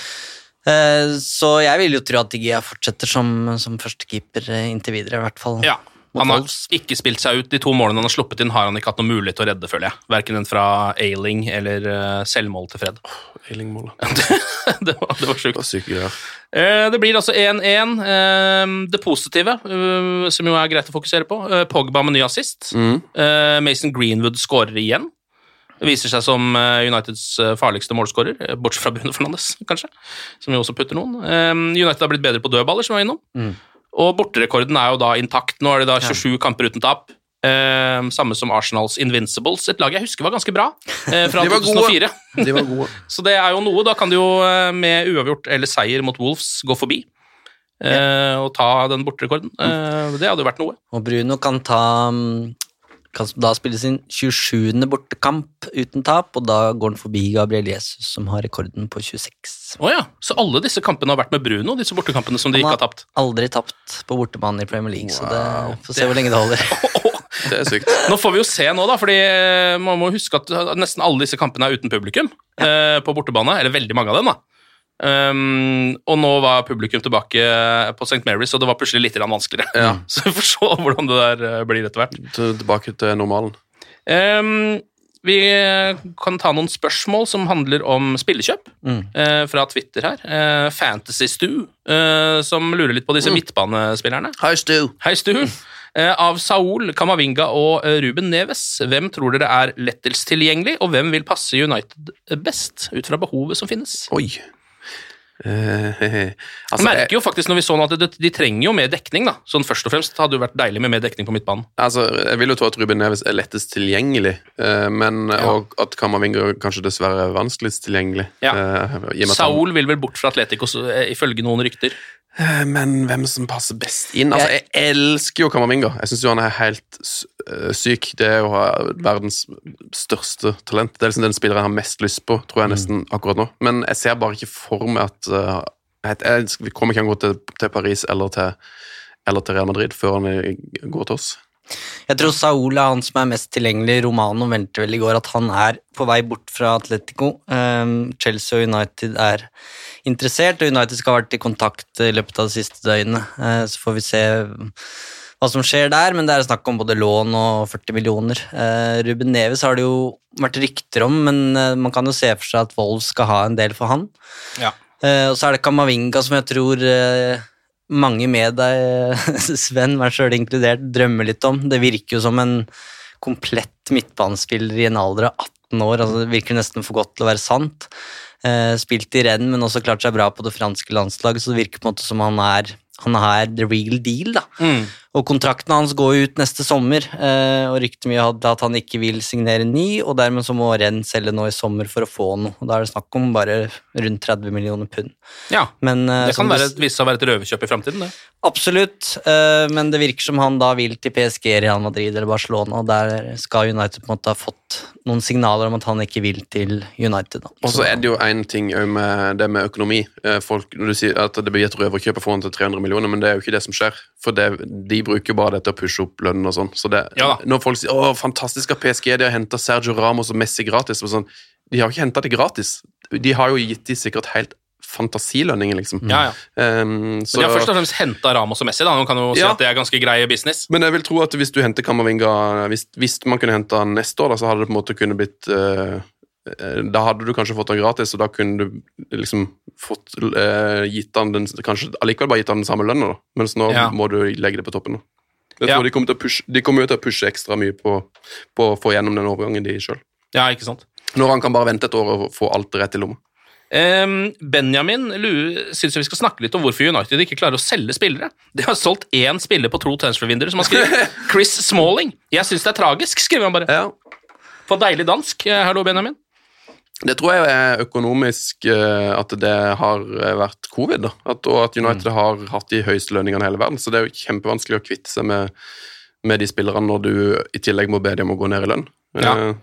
Eh, Så jeg vil jo tro at Digia fortsetter som, som førstekeeper eh, inntil videre, i hvert fall. Ja. Han har ikke spilt seg ut. De to målene han har sluppet inn, har han ikke hatt noen mulighet til å redde, føler jeg. Verken den fra Ailing eller eh, selvmål til Fred. Eiling-målet. det var, det var sjukt. Det var syke greier. Eh, Det blir altså 1-1. Eh, Det positive, som jo er greit å fokusere på, Pogba med ny assist. Mm. Mason Greenwood skårer igjen. Viser seg som Uniteds farligste målskårer, bortsett fra Bruno Fernandes, kanskje, som jo også putter noen. United har blitt bedre på dødballer, som vi var innom. Mm. Og borterekorden er jo da intakt. Nå er det da 27 kamper uten tap. Eh, samme som Arsenals Invincibles, et lag jeg husker var ganske bra eh, fra De var gode. 2004. De var gode. Så det er jo noe. Da kan du jo eh, med uavgjort eller seier mot Wolves gå forbi eh, og ta den borterekorden. Eh, det hadde jo vært noe. Og Bruno kan ta mm, kan da spille sin 27. bortekamp uten tap, og da går han forbi Gabriel Jesus, som har rekorden på 26. Oh ja, Så alle disse kampene har vært med Bruno, disse bortekampene som de Han ikke har tapt? Han har aldri tapt på bortebane i Premier League, så det Wow. får se hvor lenge det holder. Det er sykt. Nå får vi jo se nå, da, fordi eh, man må huske at nesten alle disse kampene er uten publikum eh, på bortebane. Eller veldig mange av dem, da. Um, og nå var publikum tilbake på St. Mary's, og det var plutselig litt vanskeligere. Ja. Så vi får se hvordan det der eh, blir etter hvert. Tilbake til normalen. Um, vi kan ta noen spørsmål som handler om spillekjøp, Mm. uh, fra Twitter her. Uh, Fantasy Stu, uh, som lurer litt på disse midtbanespillerne. Hei, Stu. Hei, Stu. Av Saul, Kamavinga og Ruben Neves, hvem tror dere er lettest tilgjengelig, og hvem vil passe United best, ut fra behovet som finnes? Oi. Eh, altså, merker jo faktisk når vi så nå at de, de trenger jo mer dekning, da. Sånn først og fremst hadde jo vært deilig med mer dekning på midtbanen. altså, jeg vil jo tro at Ruben Neves er lettest tilgjengelig, eh, men, og at Kammervinger kanskje dessverre er vanskeligst tilgjengelig. Ja. eh, Saul vil vel bort fra Atletico, ifølge noen rykter. Eh, Men hvem som passer best inn? Altså, jeg elsker jo Kamavinga. Jeg syns han er helt eh, syk. Det er jo verdens største talent. Det er liksom den spilleren jeg har mest lyst på, tror jeg nesten akkurat nå. Men jeg ser bare ikke for meg at eh, jeg, kommer ikke til å gå til, til Paris eller til, eller til Real Madrid før han går til oss. Jeg tror Saul er han som er mest tilgjengelig. Romano meldte vel i går at han er på vei bort fra Atletico. Um, Chelsea og United er interessert, og United skal ha vært i kontakt i løpet av det siste døgnet. Eh, så får vi se hva som skjer der, men det er snakk om både lån og 40 millioner. Eh, Ruben Neves har det jo vært rykter om, men eh, man kan jo se for seg at Wolves skal ha en del for han. Ja. Eh, og så er det Kamavinga som jeg tror eh, mange med deg, Sven, meg sjøl inkludert, drømmer litt om. Det virker jo som en komplett midtbanespiller i en alder av 18 år. altså Det virker nesten for godt til å være sant. Eh, spilt i renn, men også klart seg bra på det franske landslaget, så det virker på en måte som han er, han er the real deal. da. Mm. Og kontrakten hans går ut neste sommer, eh, og ryktet mye hadde at han ikke vil signere ny, og dermed så må Renn selge nå i sommer for å få noe. Og Da er det snakk om bare rundt 30 millioner pund. Ja, Men, eh, det kan være, vise seg å være et røverkjøp i framtiden, det. Absolutt, eh, men det virker som han da vil til PSG, Real Madrid eller Barcelona, og der skal United på en måte ha fått noen signaler om at han ikke vil til United. Da. Og så er det jo én ting med det med økonomi. Eh, Folk, når du sier at det blir et røverkjøp å få han til 300 millioner, men det er jo ikke det som skjer. For det, de bruker bare det til å pushe opp lønnen og sånn. Så det, Ja når folk sier 'Å, fantastisk at PSG, de har henta Sergio Ramos og Messi gratis', og sånn, de har jo ikke henta det gratis. De har jo gitt de sikkert helt fantasilønninger, liksom. Ja, ja. Um, så, Men de har først og fremst henta Ramos og Messi, da. Nå kan jo si Ja. at det er ganske grei business. Men jeg vil tro at hvis du henter Kamavinga hvis, hvis man kunne hente han neste år, da, så hadde det på en måte kunne blitt eh, Da hadde du kanskje fått den gratis, og da kunne du liksom fått eh, gitt han den Kanskje allikevel bare gitt han den samme lønna. Mens nå Ja. må du legge det på toppen. Da. Jeg Ja. de kommer kommer jo til å pushe ekstra mye på, på å få gjennom den overgangen, de sjøl. Ja, ikke sant? Når han kan bare vente et år og få alt rett i lomma. Um, Benjamin syns vi skal snakke litt om hvorfor United ikke klarer å selge spillere. De har solgt én spiller på to transfer-vinduer, som har skrevet Chris Smalling. Jeg syns det er tragisk, skriver han bare. Ja. På deilig dansk. Eh, Hallo, Benjamin. Det tror jeg er økonomisk eh, at det har eh, vært covid, da. At, og at United Mm. har hatt de høyeste lønningene i hele verden. Så det er jo kjempevanskelig å kvitte seg med, med de spillerne når du i tillegg må be dem å gå ned i lønn. Ja.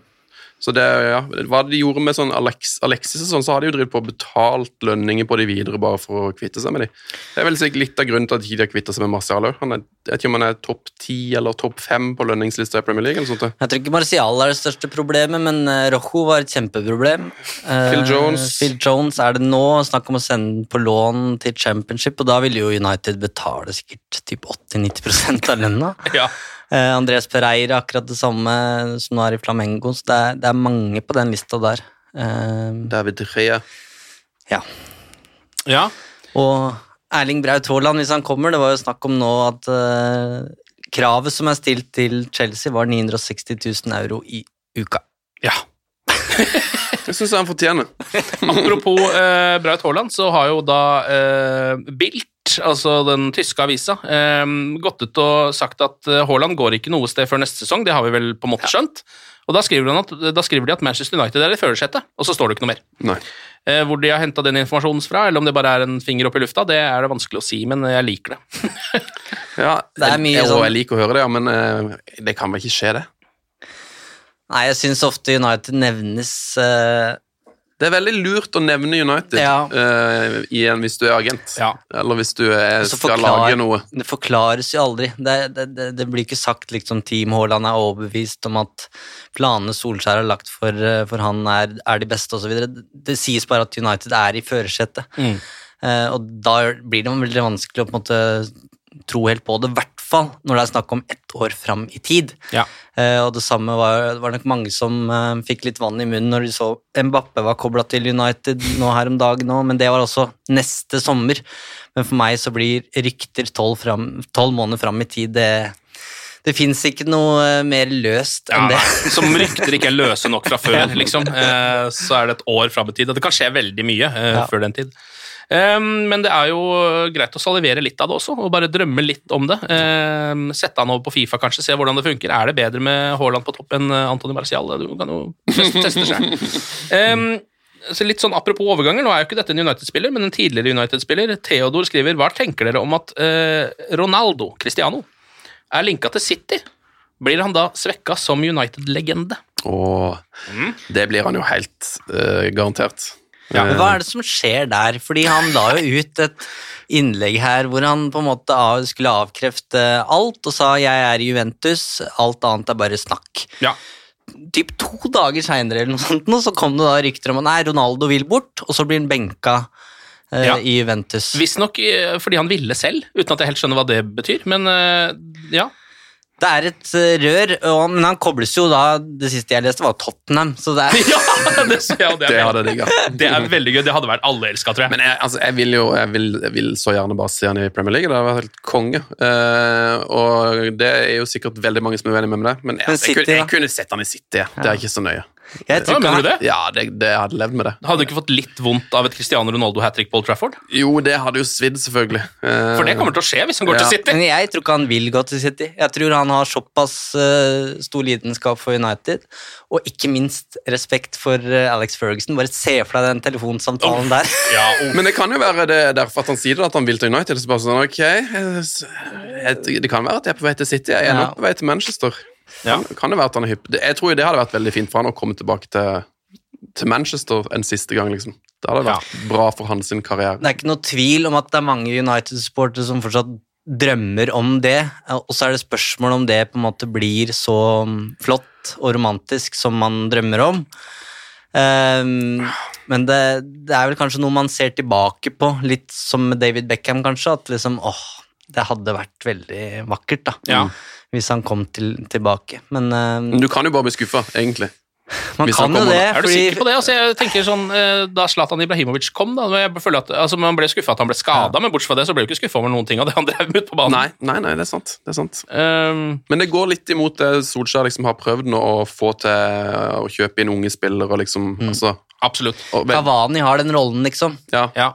Så det, ja, Hva de gjorde med sånn Alex, Alexis og sånn, så har de jo drevet på betalt lønninger på de videre bare for å kvitte seg med de. Det er vel sikkert litt av grunnen til at de har kvittet seg med Marcial òg. Jeg vet ikke om han er topp ti eller topp fem på lønningslista i Premier League. eller sånt. Jeg tror ikke Marcial er det største problemet, men eh, Rojo var et kjempeproblem. Eh, Phil Jones. Phil Jones er det nå. Snakk om å sende den på lån til championship, og da vil jo United betale sikkert typ 80-90% av lønna. Ja. Eh, Andres Pereira akkurat det samme som nå er i Flamengo, så det er, det er mange på den lista der. Uh, David Rea. ja. ja. Og Erling Braut Haaland, hvis han kommer, det var jo snakk om nå at uh, kravet som er stilt til Chelsea, var 960 000 euro i uka. ja. Det syns han fortjener. Apropos eh, Braut Haaland, så har jo da eh, Bilt, altså den tyske avisa, eh, gått ut og sagt at eh, Haaland går ikke noe sted før neste sesong. Det har vi vel på en måte skjønt. Og da skriver, at, da skriver de at Manchester United er i førersetet, og så står det ikke noe mer. Nei. Eh, hvor de har henta den informasjonen fra, eller om det bare er en finger opp i lufta, det er det vanskelig å si, men jeg liker det. Ja, Det er jeg, mye jeg, sånn- jeg liker å høre det, ja, men eh, det kan vel ikke skje, det? Nei, jeg syns ofte United nevnes eh, Det er veldig lurt å nevne United Ja. uh, igjen hvis du er agent, Ja. eller hvis du er, skal forklar- lage noe. Det forklares jo aldri. Det, det, det, det blir ikke sagt liksom Team Haaland er overbevist om at planene Solskjær har lagt for, eh, for han er, er de beste osv. Det, det sies bare at United er i førersetet. Mm. Uh, og da blir det veldig vanskelig å på en måte tro helt på det, i hvert fall når det er snakk om ett år fram i tid. Ja. Eh, og det samme var, var nok mange som eh, fikk litt vann i munnen når de så Mbappe var kobla til United nå her om dagen òg, men det var også neste sommer. Men for meg så blir rykter tolv måneder fram i tid det det fins ikke noe eh, mer løst Ja, enn det. som rykter ikke er løse nok fra før, liksom. Eh, så er det et år fram i tid. Og det kan skje veldig mye eh, Ja. før den tid. Um, men det er jo greit å salivere litt av det også, og bare drømme litt om det. Um, sette han over på Fifa, kanskje, se hvordan det funker. Er det bedre med Haaland på topp enn Antony Marcial? Du kan jo teste, seg. Um, så litt sånn Apropos overganger, nå er jo ikke dette en United-spiller, men en tidligere United-spiller. Theodor skriver hva tenker dere om at eh, Ronaldo, Cristiano, er linka til City? Blir han da svekka som United-legende? Åh, Mm. det blir han jo helt eh, garantert. Men hva er det som skjer der? Fordi han la jo ut et innlegg her hvor han på en måte skulle avkrefte alt og sa 'jeg er Juventus', alt annet er bare snakk. Ja. Typ to dager seinere eller noe sånt, så kom det da rykter om at Ronaldo vil bort, og så blir han benka eh, Ja. i Juventus. Visstnok eh, fordi han ville selv, uten at jeg helt skjønner hva det betyr. Men eh, ja. Det er et eh, rør, og, men han kobles jo da Det siste jeg leste, var Tottenham, så det er ja det, ja, det, Det er, hadde jeg det er veldig gøy. Det hadde vært alle elska, tror jeg. Men jeg, altså, jeg vil jo jeg vil, jeg vil så gjerne bare se han i Premier League. Det hadde vært helt konge. Uh, og det er jo sikkert veldig mange som er uenig med meg det, men, Men jeg, City, kunne, jeg kunne sett han i City. Det er ikke så nøye. Jeg Ja, mener du det? Ja, det, det hadde levd med det. Hadde du ikke fått litt vondt av et Cristiano Ronaldo hat trick på Old Trafford? Jo, det hadde jo svidd, selvfølgelig. Eh, For det kommer til å skje hvis han går Ja. til City. Men jeg tror ikke han vil gå til City. Jeg tror han har såpass uh, stor lidenskap for United, og ikke minst respekt for uh, Alex Ferguson. Bare se for deg den telefonsamtalen der. Ja, oh. Men det kan jo være det derfor at han sier det, at han vil til United. Så bare sånn, ok, jeg, jeg, Det kan være at jeg er på vei til City. Jeg er Ja. nok på vei til Manchester. Ja. Kan, det være at han er hypp? Jeg tror det hadde vært veldig fint for han å komme tilbake til, til Manchester en siste gang, liksom. Det hadde vært bra for hans karriere. Det er ikke noe tvil om at det er mange United-sportere som fortsatt drømmer om det, og så er det spørsmål om det på en måte blir så mm, flott og romantisk som man drømmer om. Um, men det, det er vel kanskje noe man ser tilbake på, litt som med David Beckham, kanskje. At liksom åh, det hadde vært veldig vakkert, da. Ja. Hvis han kom til, tilbake. Men uh, du kan jo bare bli skuffa, egentlig. man hvis kan jo det, det. Er du fordi- sikker på det? Altså, jeg tenker sånn, eh, Da Zlatan Ibrahimovic kom, da jeg føler at, altså, Man ble skuffa at han ble skada, men bortsett fra det så ble du ikke skuffa over noen ting av det han drev ut på banen. Nei, nei, nei, det er sant. Det er sant. Um... Men det går litt imot det Solskjær liksom har prøvd nå å få til å kjøpe inn unge spillere. liksom, altså, absolutt. og, vel- har den rollen, liksom. ja. Ja.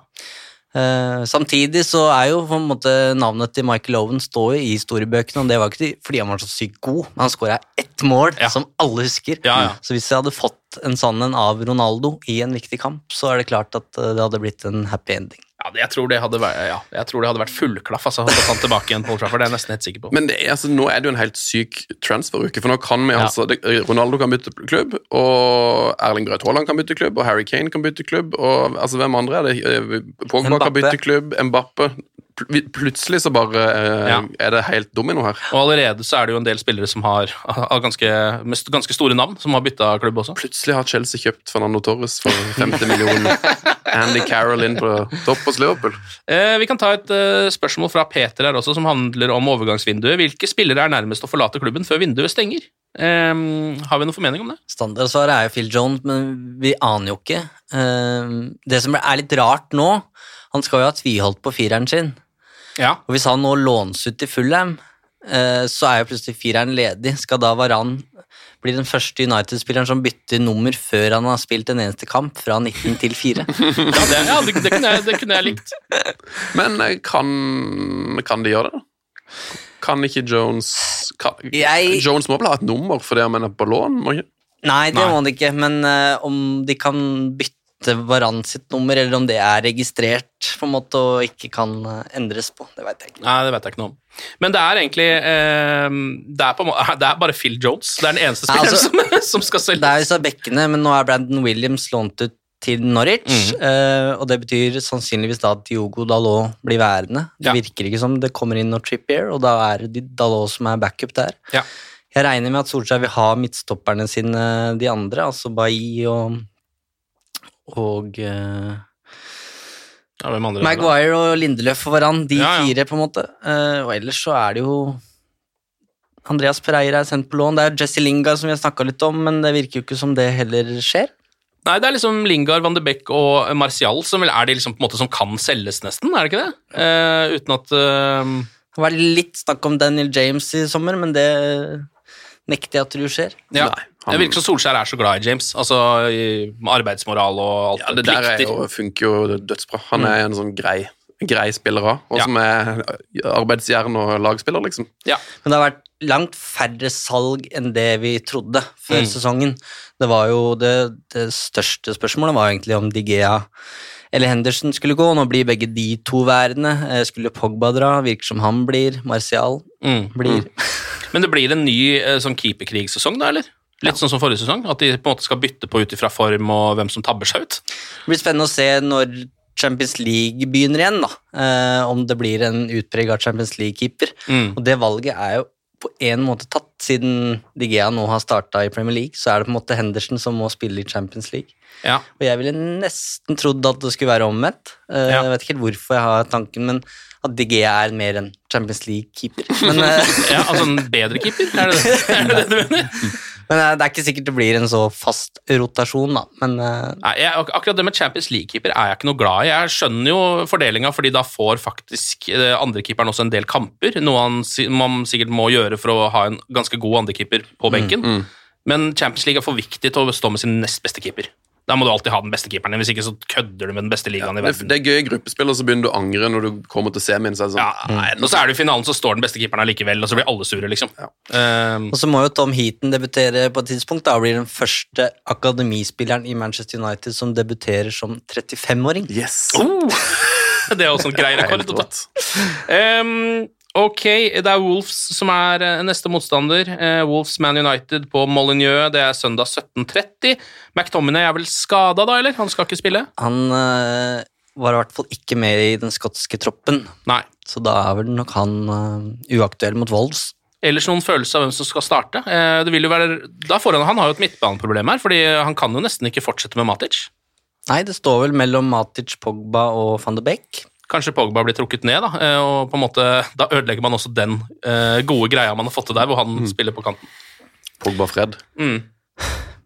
Eh, samtidig så er jo på en måte navnet til Michael Owen står jo i historiebøkene, og det var ikke fordi han var så sykt god, men han skåra ett mål Ja. som alle husker. Ja, ja. Så hvis jeg hadde fått en sånn en av Ronaldo i en viktig kamp, så er det klart at eh, det hadde blitt en happy ending. Ja, jeg tror det hadde vært, ja, jeg tror det hadde vært fullklaff altså, å få han tilbake igjen Paul Trafford. Det er jeg nesten helt sikker på. Men det altså, nå er det jo en helt syk transferuke, for nå kan vi altså det, Ronaldo kan bytte klubb, og Erling Braut Haaland kan bytte klubb, og Harry Kane kan bytte klubb, og altså, hvem andre er det? Eh, Pogba kan bytte klubb, Mbappe Pl- Plutselig så bare eh, Ja. er det helt domino her. Og allerede så er det jo en del spillere som har, har ganske, ganske store navn, som har bytta klubb også. Plutselig har Chelsea kjøpt Fernando Torres for 50 millioner. Andy Carroll inn på topp hos Liverpool. Eh, vi kan ta et eh, spørsmål fra Peter her også, som handler om overgangsvinduet. Hvilke spillere er nærmest å forlate klubben før vinduet stenger? Eh, har vi noen formening om det? Standardsvaret er jo Phil Jones, men vi aner jo ikke. Eh, Det som er litt rart nå, han skal jo ha tviholdt på fireren sin. Ja. Og hvis han nå lånes ut til Fulham, eh, så er jo plutselig fireren ledig. Skal da Varan bli den første United-spilleren som bytter nummer før han har spilt en eneste kamp, fra 19 til 4? Ja, det, ja, det, det, kunne jeg, det kunne jeg likt. Men eh, kan, kan de gjøre det? da? Kan ikke Jones kan, Jeg- Jones må vel ha et nummer fordi han mener på lån? Må ikke? Nei, det Nei. må han ikke, men uh, om de kan bytte Varan sitt nummer, eller om det er registrert på en måte og ikke kan eh, endres på, det veit jeg ikke. Nei, det vet jeg ikke noe om. Men det er egentlig eh, det, er på, det er bare Phil Jones. Det er den eneste spilleren altså, som, som skal Det er så bekkene, men nå er Brandon Williams lånt ut til Norwich, Mm. eh, og det betyr sannsynligvis da at Diogo Dalot blir værende. Det Ja. virker ikke som det kommer inn noe Trippier, og da er det Dalot som er backup der. Ja. Jeg regner med at Solskjær vil ha midtstopperne sine, de andre, altså Bailly og og uh, Ja? Maguire og Lindeløf og Varan, de Ja, ja. fire, på en måte. Uh, og ellers så er det jo Andreas Pereira er sendt på lån. Det er Jesse Lingard som vi har snakka litt om, men det virker jo ikke som det heller skjer. Nei, det er liksom Lingard, Van de Beek og Martial som er de liksom på en måte som kan selges, nesten. Er det ikke det? Uh, uten at uh... Det var litt snakk om Daniel James i sommer, men det nekter jeg at tro skjer. ja. Nei, han- Det virker som Solskjær er så glad i James. Altså i arbeidsmoral og alt. Ja, det der er jo, funker jo dødsbra. Han er en sånn grei, grei spiller òg, og Ja. som er arbeidsjern og lagspiller, liksom. Ja. Men det har vært langt færre salg enn det vi trodde før Mm. sesongen. Det var jo det, det største spørsmålet var egentlig om Digea eller Henderson skulle gå. Nå blir begge de to værende. Eh, Skulle Pogba dra? Virker som han blir. Martial Mm. blir. Men det blir en ny eh, sånn keeperkrigsesong, da, eller? Litt sånn som forrige sesong? At de på en måte skal bytte på ut ifra form og hvem som tabber seg ut? Det blir spennende å se når Champions League begynner igjen, da. Eh, om det blir en utprega Champions League-keeper. Mm. Og det valget er jo på en måte tatt, siden Digea nå har starta i Premier League, så er det på en måte Henderson som må spille i Champions League. Ja. Og jeg ville nesten trodd at det skulle være omvendt. Eh, Ja. Jeg vet ikke helt hvorfor jeg har tanken, men at Digea er mer en Champions League-keeper. Eh, ja, altså en bedre keeper? Er det det, er det, det du mener? men eh, det er ikke sikkert det blir en så fast rotasjon, da. Men eh, Nei, jeg, ak- akkurat det med Champions League-keeper er jeg ikke noe glad i. Jeg skjønner jo fordelinga, fordi da får faktisk eh, andrekeeperen også en del kamper. Noe han man sikkert må gjøre for å ha en ganske god andrekeeper på benken. Men Champions League er for viktig til å stå med sin nest beste keeper. Da må du alltid ha den beste keeperen, hvis ikke så kødder du med den beste ligaen i verden. det er gøy i gruppespill, og så begynner du å angre når du kommer til semien. Så sånn, Ja, nei, og så er du i finalen, så står den beste keeperen allikevel, og så blir alle sure, liksom. Um, Og så må jo Tom Heaton debutere på et tidspunkt. Da blir den første akademispilleren i Manchester United som debuterer som 35-åring. Yes! Oh! det er også en grei rekord. Um, ok, det er Wolves som er eh, neste motstander. Eh, Wolves Man United på Molyneux, det er søndag 17.30. McTominay er vel skada da, eller? Han skal ikke spille? Han eh, var i hvert fall ikke med i den skotske troppen, Nei. så da er vel nok han eh, uaktuell mot Wolves. Ellers noen følelse av hvem som skal starte? Eh, det vil jo være, da får han, han har jo et midtbaneproblem her, fordi han kan jo nesten ikke fortsette med Matic. Nei, det står vel mellom Matic, Pogba og van de Beek. Kanskje Pogba blir trukket ned, da, eh, og på en måte, da ødelegger man også den eh, gode greia man har fått til der, hvor han spiller på kanten. Pogba Fred. Mm.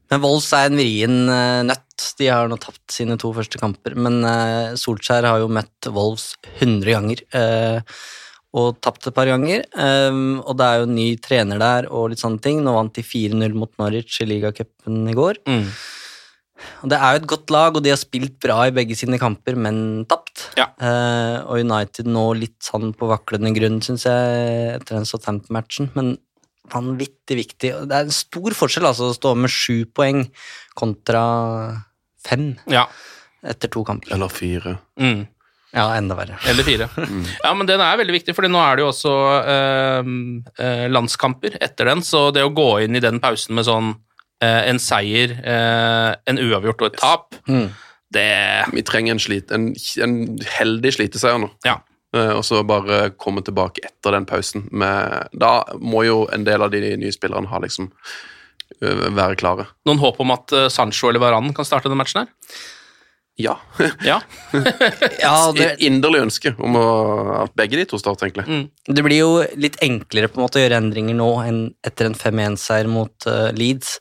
Men Wolves er en vrien eh, nøtt. De har nå tapt sine to første kamper, men Solskjær har jo møtt Wolves 100 ganger. eh, og tapt et par ganger. Um, og det er jo en ny trener der og litt sånne ting. Nå vant de 4-0 mot Norwich i ligacupen i går. Mm. Og det er jo et godt lag, og de har spilt bra i begge sine kamper, men tapt. Ja. Eh, og United nå litt sånn på vaklende grunn, syns jeg, etter den Southampton-matchen. Men vanvittig viktig. Og Det er en stor forskjell altså, å stå med sju poeng kontra fem Ja. etter to kamper. Eller fire. Mm. Ja, enda verre. Eller fire. Ja, men den er veldig viktig, for nå er det jo også eh, eh, landskamper etter den, så det å gå inn i den pausen med sånn en seier, eh, en uavgjort og et tap, Mm. det Vi trenger en, slit, en, en heldig sliteseier nå. Ja. Eh, Og så bare komme tilbake etter den pausen. Med, da må jo en del av de nye spillerne ha liksom eh, være klare. Noen håp om at eh, Sancho eller Varan kan starte den matchen her? Ja. Ja. Ja, det, Inderlig ønske om å, at begge de to starter, egentlig. Mm. det blir jo litt enklere på en måte å gjøre endringer nå enn etter en 5-1-seier mot uh, Leeds.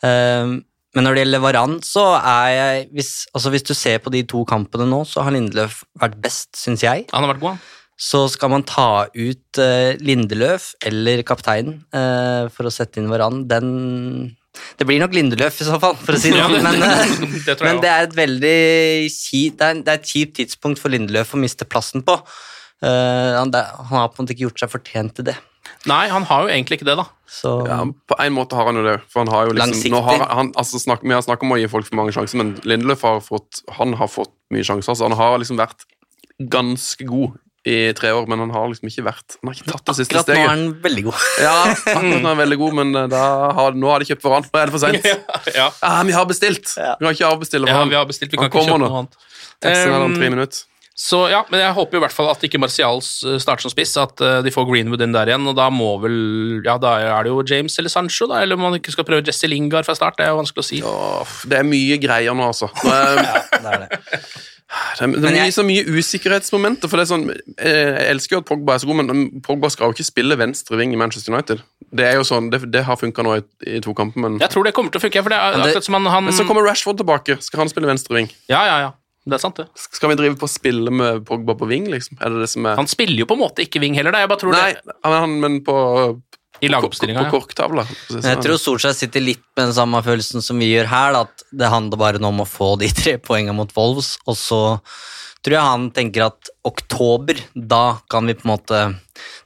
Um, men når det gjelder Varan, så er jeg hvis, altså hvis du ser på de to kampene nå, så har Lindeløf vært best, syns jeg. Han har vært god, han. Så skal man ta ut uh, Lindeløf eller kapteinen uh, for å sette inn Varan, den Det blir nok Lindeløf i så fall, for å si det sånn. Men, eh, det men det er et veldig kjipt tidspunkt for Lindeløf å miste plassen på. Uh, han, det, han har på en måte ikke gjort seg fortjent til det. Nei, han har jo egentlig ikke det, da. Så Ja, på en måte har han jo det. For han har jo liksom, har han, altså snak, Vi har snakket om å gi folk for mange sjanser, men Lindeløf har fått, han har fått mye sjanser. Så han har liksom vært ganske god i tre år, men han har liksom ikke vært Han har ikke tatt det siste steget. akkurat nå er han veldig god. Ja, akkurat nå er han veldig god, men eh, da har, nå har de kjøpt hverandre. Nå er det for sent. ja. Ah, vi har bestilt! Vi kan ikke avbestille ja, han. vi har bestilt, vi kan Han ikke kommer kjøpe nå. noe annet. Teksten er om tre Um, minutter. Så ja, men jeg håper i hvert fall at ikke Martial s- starter som spiss, at eh, de får Greenwood inn der igjen, og da må vel Ja, da er det jo James eller Sancho, da, eller om man ikke skal prøve Jesse Lingard fra start, det er jo vanskelig å si. Åh, det er mye greier nå, altså. ja, er, Det er det. Det det Men er så mye usikkerhetsmomenter. for det er sånn, eh, Jeg elsker jo at Pogba er så god, men Pogba skal jo ikke spille venstre ving i Manchester United. Det er jo sånn, det, det har funka nå i, i to kamper, men, Jeg tror det kommer til å funke, for det er det- akkurat som han, han men så kommer Rashford tilbake. Skal han spille venstre ving? Ja, ja, ja. Det er sant, det. Skal vi drive på å spille med Pogba på ving, liksom? Er det det som er Han spiller jo på en måte ikke ving heller, da. Jeg bare tror Nei, det han- men på, i på, lagoppstillinga. på Ja. korktavla. Jeg tror Solskjær sitter litt med den samme følelsen som vi gjør her, da, at det handler bare nå om å få de tre poengene mot Wolves, og så tror jeg han tenker at oktober, da kan vi på en måte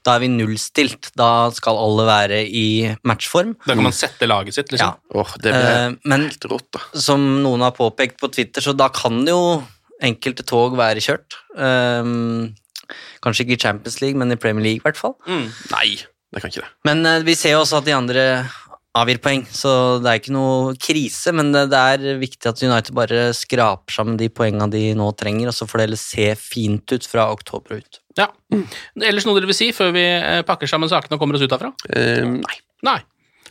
Da er vi nullstilt. Da skal alle være i matchform. Da kan man sette laget sitt, liksom. Ja. Åh, det ble Eh, men helt rått, da. som noen har påpekt på Twitter, så da kan jo enkelte tog være kjørt. Um, kanskje ikke i Champions League, men i Premier League i hvert fall. Mm. Nei, det kan ikke det. Men eh, vi ser jo også at de andre avgir poeng, så det er ikke noe krise. Men det, det er viktig at United bare skraper sammen de poengene de nå trenger, og så får det heller se fint ut fra oktober og ut. Ja. Ellers noe dere vil si før vi eh, pakker sammen sakene og kommer oss ut herfra? Eh, nei. Nei.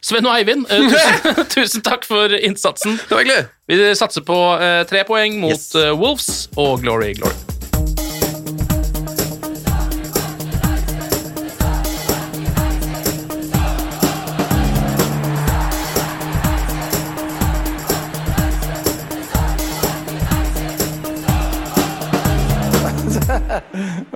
Sven og Eivind, eh, tusen, tusen takk for innsatsen. Det var hyggelig. Vi satser på eh, tre poeng mot Yes. eh, Wolves og Glory Glory.